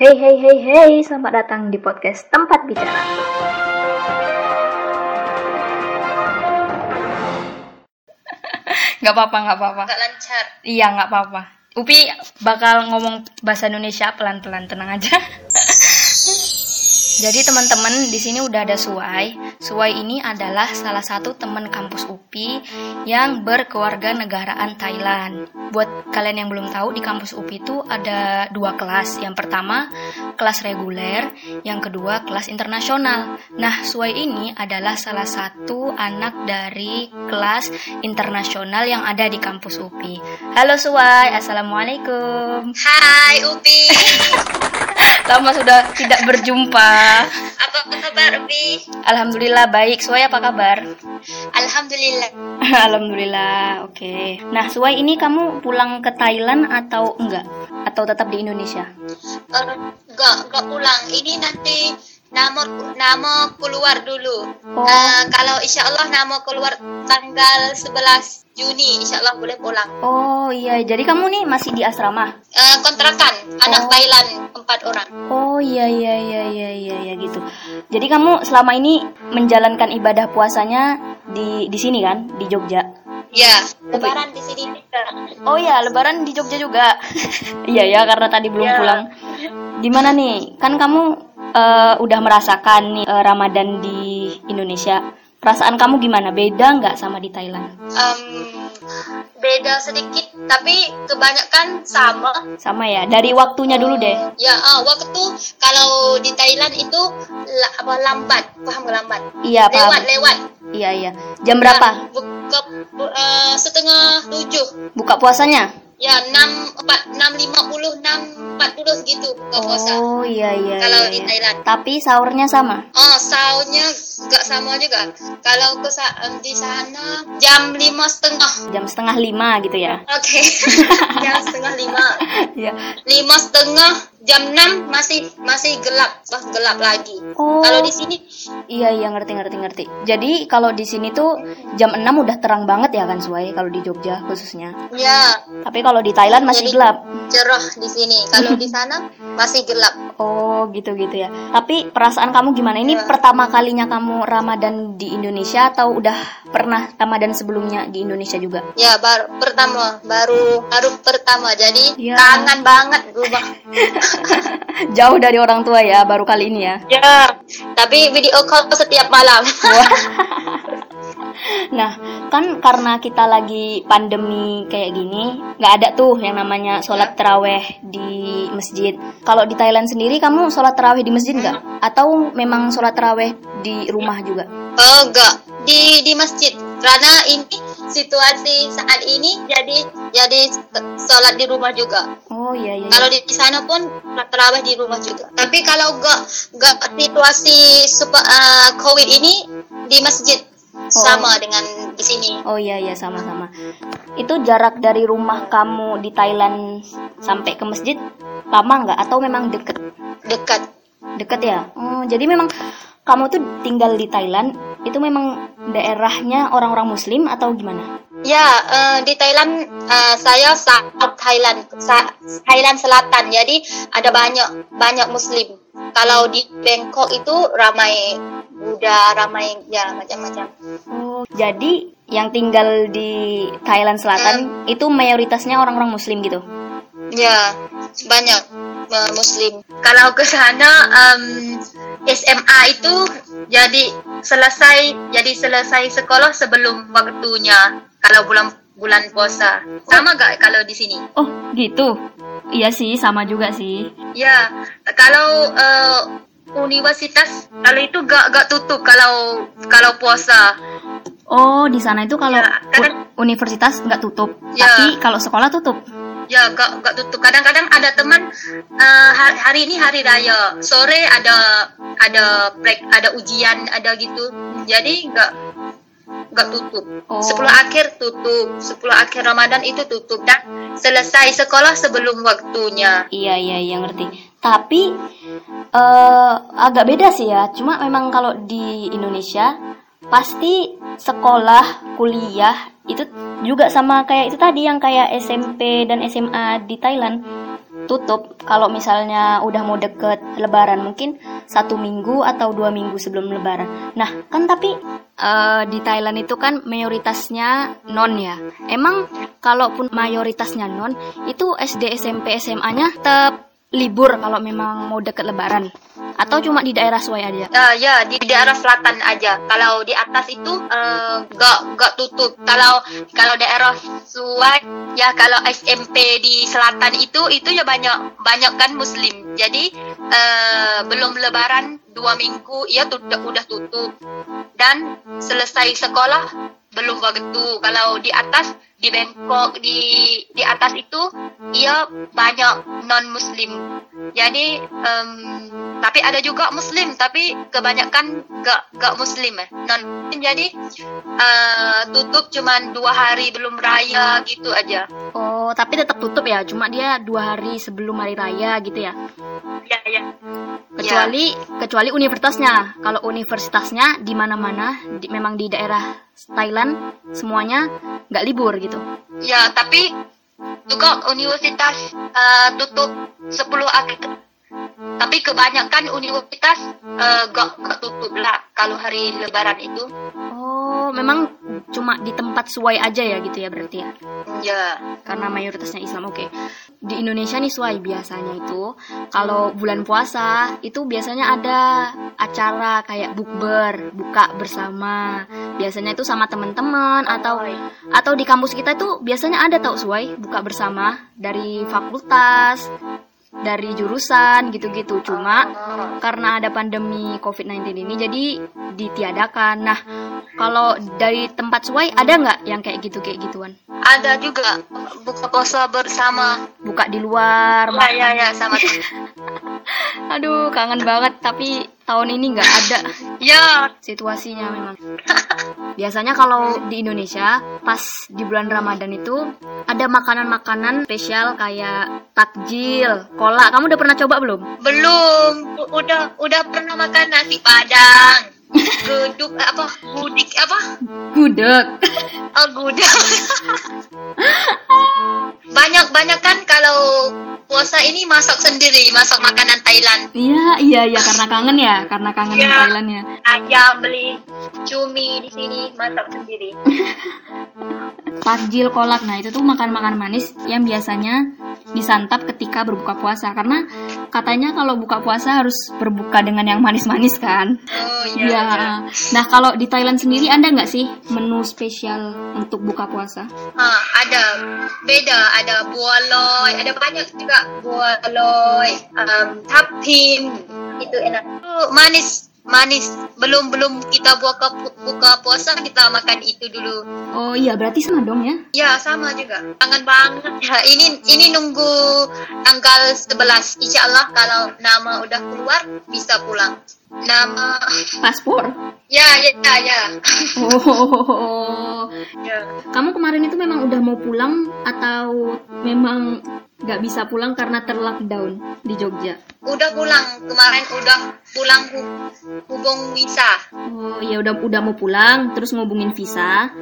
Hey hey hey hey, selamat datang di podcast Tempat Bicara. Gak apa-apa, gak apa-apa. Gak lancar. Iya, gak apa-apa. Upi bakal ngomong bahasa Indonesia pelan-pelan, tenang aja. Jadi teman-teman di sini udah ada Suai. Suai ini adalah salah satu teman kampus UPI yang berkeluarga negaraan Thailand. Buat kalian yang belum tahu di kampus UPI itu ada dua kelas. Yang pertama kelas reguler, yang kedua kelas internasional. Nah, Suai ini adalah salah satu anak dari kelas internasional yang ada di kampus UPI. Halo Suai, assalamualaikum. Hai Upi. Lama sudah tidak berjumpa. Apa kabar Upi? Alhamdulillah baik. Suai apa kabar? Alhamdulillah. Alhamdulillah. Oke. Nah, Suai ini kamu pulang ke Thailand atau enggak? Atau tetap di Indonesia? Uh, gak, gak pulang. Ini nanti nama nama keluar dulu. Oh. Uh, kalau insya Allah nama keluar tanggal 11 Juni, insya Allah boleh pulang. Oh iya, jadi kamu nih masih di asrama? Uh, kontrakan anak Oh. Thailand empat orang. Oh iya iya iya iya iya iya gitu. Jadi kamu selama ini menjalankan ibadah puasanya di di sini kan, di Jogja? Ya, Lebaran di sini juga. Oh iya, Lebaran di Jogja juga. iya ya, karena tadi belum Iya. pulang. Gimana nih? Kan kamu eh, udah merasakan nih eh, Ramadan di Indonesia. Perasaan kamu gimana? Beda nggak sama di Thailand? Um, beda sedikit, tapi kebanyakan sama. Sama ya. Dari waktunya dulu deh. Ya, ah, waktu kalau di Thailand itu la- apa lambat, paham nggak lambat? Iya Lewat, paham. lewat. Iya iya. Jam berapa? Buka bu- eh, setengah tujuh. Buka puasanya? Ya, enam empat enam lima puluh enam empat puluh gitu buka puasa. Oh iya iya. Kalau iya, di iya. Thailand. Tapi sahurnya sama. Oh, sahurnya nggak sama juga. Kalau ke sa- di sana jam lima setengah. Jam setengah lima gitu ya. Oke, jam setengah lima. Iya. Lima setengah jam enam masih masih gelap, bah gelap lagi. Oh. Kalau di sini Iya iya ngerti ngerti ngerti. Jadi kalau di sini tuh jam 6 udah terang banget ya kan Suai kalau di Jogja khususnya. ya Tapi kalau di Thailand masih Jadi- gelap. cerah di sini. Kalau di sana masih gelap. Oh gitu gitu ya. Tapi perasaan kamu gimana? Ini Ya. pertama kalinya kamu Ramadan di Indonesia atau udah pernah Ramadan sebelumnya di Indonesia juga? Ya baru pertama, baru baru pertama. Jadi Ya. kangen banget rumah. Jauh dari orang tua ya, baru kali ini ya. Ya. Tapi video call setiap malam. Nah, kan karena kita lagi pandemi kayak gini, nggak ada tuh yang namanya sholat terawih di masjid. Kalau di Thailand sendiri, kamu sholat terawih di masjid nggak? Atau memang sholat terawih di rumah juga? Oh enggak di di masjid karena ini situasi saat ini jadi jadi sholat di rumah juga. Oh iya iya. iya. Kalau di sana pun terawih di rumah juga. Tapi kalau enggak enggak situasi super, eh, covid ini di masjid sama dengan di sini. Oh iya iya sama-sama. Itu jarak dari rumah kamu di Thailand sampai ke masjid lama nggak? Atau memang deket? Dekat. Deket ya. Oh jadi memang kamu tuh tinggal di Thailand itu memang daerahnya orang-orang Muslim atau gimana? Ya, eh, di Thailand eh, saya South Thailand, Sa- Thailand Selatan. Jadi ada banyak banyak Muslim. Kalau di Bangkok itu ramai Buddha, ramai ya macam-macam. Oh, jadi yang tinggal di Thailand Selatan itu mayoritasnya orang-orang Muslim gitu. Ya, banyak eh, Muslim. Kalau ke sana em, SMA itu jadi selesai jadi selesai sekolah sebelum waktunya. Kalau bulan bulan puasa. Sama gak kalau di sini? Oh, gitu. Iya sih, sama juga sih. Ya, kalau eh, universitas kalau itu gak gak tutup kalau kalau puasa. Oh, di sana itu kalau Ya, kadang- u- universitas nggak tutup, Ya. tapi kalau sekolah tutup. Ya, gak gak tutup. Kadang-kadang ada teman eh, hari, hari ini hari raya, sore ada ada break, ada ujian, ada gitu. Jadi gak gak tutup. Oh. 10 akhir tutup, 10 akhir Ramadan itu tutup dan selesai sekolah sebelum waktunya. Iya, iya, iya ngerti. Tapi eh agak beda sih ya. Cuma memang kalau di Indonesia pasti sekolah, kuliah itu juga sama kayak itu tadi yang kayak SMP dan SMA di Thailand. tutup kalau misalnya udah mau deket lebaran mungkin satu minggu atau dua minggu sebelum lebaran. Nah kan tapi uh, di Thailand itu kan mayoritasnya non ya. Emang kalaupun mayoritasnya non itu SD SMP SMA-nya tetap libur kalau memang mau deket lebaran atau cuma di daerah Suai aja? Uh, ya di daerah selatan aja. Kalau di atas itu uh, nggak nggak tutup. Kalau kalau daerah Suai ya kalau SMP di selatan itu itu ya banyak banyak kan Muslim. Jadi uh, belum Lebaran dua minggu ya udah tutup dan selesai sekolah belum begitu. Kalau di atas di Bangkok di di atas itu ia banyak non muslim jadi um, tapi ada juga muslim tapi kebanyakan gak gak muslim eh non. Jadi uh, tutup cuma dua hari belum raya gitu aja. Oh tapi tetap tutup ya? Cuma dia dua hari sebelum hari raya gitu ya ya ya kecuali ya. kecuali universitasnya kalau universitasnya di mana mana memang di daerah Thailand semuanya nggak libur gitu. Ya, tapi juga universitas uh, tutup 10 Agustus. Tapi kebanyakan universitas uh, gak, gak tutup lah kalau hari lebaran itu. Oh, memang cuma di tempat suai aja ya gitu ya berarti ya? Ya. Karena mayoritasnya Islam, oke. Okay. Di Indonesia nih suai biasanya itu kalau bulan puasa itu biasanya ada acara kayak bukber, buka bersama. Biasanya itu sama teman-teman atau atau di kampus kita itu biasanya ada tau suai buka bersama dari fakultas dari jurusan gitu-gitu. Cuma karena ada pandemi COVID-19 ini jadi ditiadakan. Nah, kalau dari tempat suai ada nggak yang kayak gitu kayak gituan? Ada juga buka puasa bersama. Buka di luar. Ya, ya, ya, sama. Aduh, kangen banget. Tapi tahun ini nggak ada. Ya. Situasinya memang. Biasanya kalau di Indonesia pas di bulan Ramadan itu ada makanan-makanan spesial kayak takjil, kolak. Kamu udah pernah coba belum? Belum. Udah udah pernah makan nasi padang. Guduk apa? Gudik apa? Gudeg. Oh, gudeg. Banyak-banyak kan puasa ini masak sendiri, masak makanan Thailand. Iya, iya, iya karena kangen ya, karena kangen ya. Thailand ya. Ayam beli cumi di sini masak sendiri. Takjil kolak, nah itu tuh makan-makan manis yang biasanya disantap ketika berbuka puasa karena katanya kalau buka puasa harus berbuka dengan yang manis-manis kan. Oh iya. Ya. ya. Nah kalau di Thailand sendiri ada nggak sih menu spesial untuk buka puasa? Ah ada, beda. Ada buah loy, ada banyak juga buah loy, um, tapin itu enak. Manis manis. Belum belum kita buka buka puasa kita makan itu dulu. Oh iya berarti sama dong ya? Ya sama juga. Kangen banget. Ya ini ini nunggu tanggal 11 insya Allah kalau nama udah keluar bisa pulang. Nama paspor? Ya ya ya, ya. oh. Ya. kamu kemarin itu memang udah mau pulang atau memang nggak bisa pulang karena terlockdown di Jogja? Udah pulang kemarin udah pulang hubung visa. Oh iya udah udah mau pulang terus ngubungin visa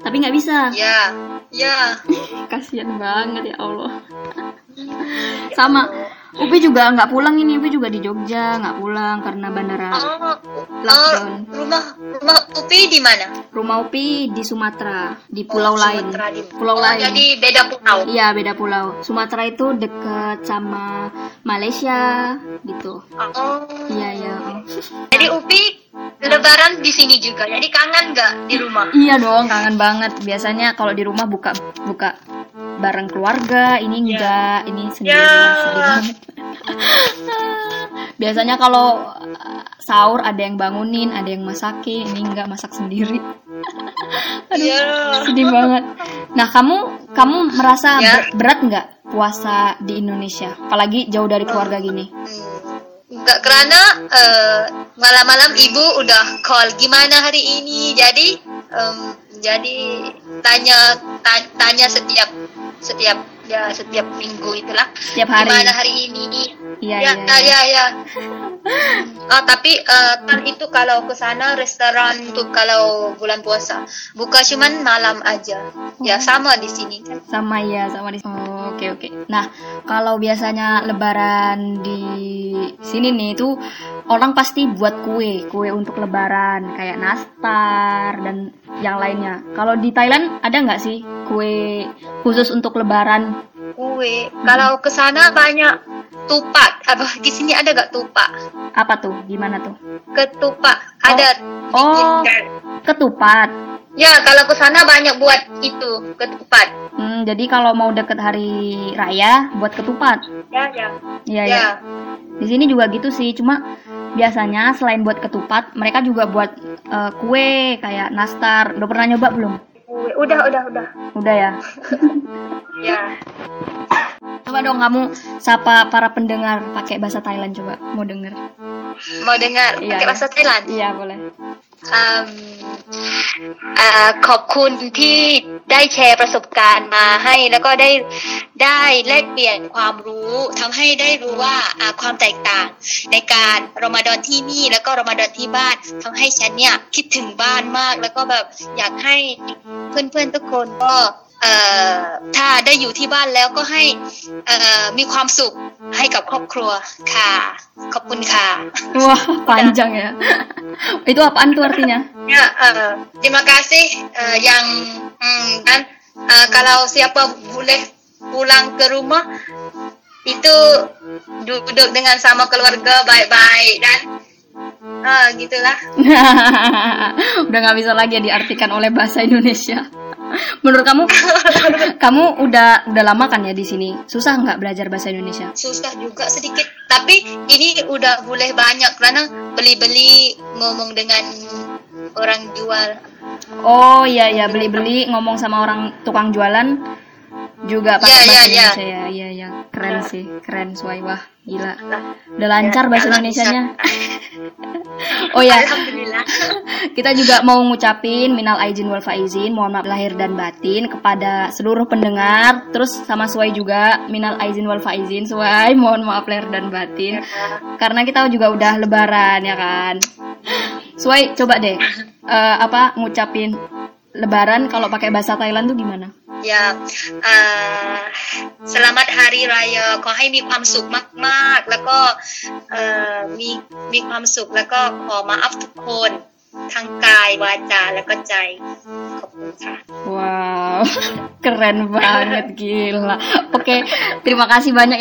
tapi nggak bisa. Ya ya. Kasian banget ya Allah. Sama Upi juga nggak pulang ini, Upi juga di Jogja nggak pulang karena bandara oh, lockdown. Oh, rumah rumah Upi di mana? Rumah Upi di Sumatera, di pulau oh, lain. Di... Pulau oh, lain. Jadi beda pulau. Iya beda pulau. Sumatera itu deket sama Malaysia gitu. Oh. Iya iya. Jadi Upi Lebaran di sini juga. Jadi kangen nggak di rumah? Iya dong, kangen banget. Biasanya kalau di rumah buka buka bareng keluarga, ini yeah. enggak, ini sendiri, yeah. sendiri. Biasanya kalau uh, sahur ada yang bangunin, ada yang masakin, ini enggak masak sendiri. Aduh, yeah. sedih banget. Nah, kamu kamu merasa yeah. berat nggak puasa di Indonesia, apalagi jauh dari keluarga gini? Enggak karena uh, malam-malam ibu udah call gimana hari ini, jadi um, jadi tanya tanya setiap setiap ya setiap minggu itulah. Setiap hari. Gimana hari ini? Iya ya iya ya ya, ya. Oh, tapi uh, kan itu kalau ke sana restoran untuk kalau bulan puasa. Buka cuman malam aja. Ya sama di sini kan. Sama ya, sama di oh, Oke, oke. Nah, kalau biasanya lebaran di sini nih itu orang pasti buat kue, kue untuk lebaran kayak nastar dan yang lainnya. Kalau di Thailand ada nggak sih kue khusus untuk lebaran? Kue. Kalau ke sana banyak tupat. Apa di sini ada gak tupak? Apa tuh? Gimana tuh? Ketupat. Ada. Oh, ketupat. Ya, kalau ke sana banyak buat itu, ketupat. Hmm, jadi kalau mau deket hari raya buat ketupat. Ya, ya. Iya, ya. ya. Di sini juga gitu sih, cuma biasanya selain buat ketupat, mereka juga buat uh, kue kayak nastar. Udah pernah nyoba belum? Udah, udah, udah. Udah ya. ya. Coba dong kamu sapa para pendengar pakai bahasa Thailand coba. Mau denger? Mau dengar iya, pakai bahasa Thailand? Iya, boleh. Um, uh, ขอบคุณที่ ได้แชร์ประสบการณ์มาให้ แล้วก็ได้ได้แลกเปลี่ยนความรู้ทำให้ได้รู้ว่าความแตกต่าง ในการรอมฎอนที่นี่ แล้วก็รอมฎอนที่บ้านทำให้ฉันเนี่ยคิดถึงบ้านมาก แล้วก็แบบอยากให้เพื่อนๆทุกคนก็ ถ้าได้อยู่ที่บ้านแล้วก็ให้มีความสุขให้กับครอบครัวค่ะขอบคุณค่ะ Wah panjang ya itu apaan tuh artinya ya uh, terima kasih uh, yang um, dan uh, kalau siapa boleh pulang ke rumah itu duduk dengan sama keluarga baik-baik dan uh, gitulah udah nggak bisa lagi diartikan oleh bahasa Indonesia Menurut kamu, kamu udah udah lama kan ya di sini? Susah nggak belajar bahasa Indonesia? Susah juga sedikit, tapi ini udah boleh banyak karena beli-beli ngomong dengan orang jual. Oh iya iya beli-beli ngomong sama orang tukang jualan juga pakai yeah, bahasa yeah, Indonesia yeah. ya. Iya iya, keren sih, keren Suai wah, gila. Udah lancar yeah, bahasa Indonesianya. oh ya. Alhamdulillah. Kita juga mau ngucapin minal aizin wal faizin, mohon maaf lahir dan batin kepada seluruh pendengar. Terus sama Suai juga minal aizin wal faizin, Suai mohon maaf lahir dan batin. Karena kita juga udah lebaran ya kan. Suai coba deh uh, apa ngucapin lebaran kalau pakai bahasa Thailand tuh gimana? Ya uh, สลามัตฮารีไรายขอให้มีความสุขมาก ๆ แล้วก็มีมีความสุขแล้วก็ขอมาอัพทุกคนทางกายวาจาแล้วก็ใจ ขอบคุณค่ะว้า keren banget gila. Oke, okay, terima kasih banyak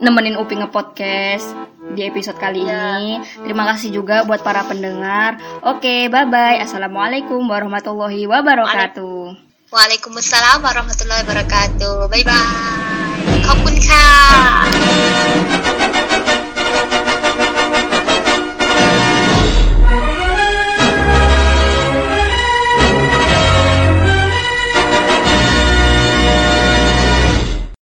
nemenin Upi nge-podcast di episode kali ya. ini. Terima kasih juga buat para pendengar. Oke, bye-bye. Assalamualaikum warahmatullahi wabarakatuh. Waalaikumsalam warahmatullahi wabarakatuh. Bye-bye. ขอบคุณค่ะ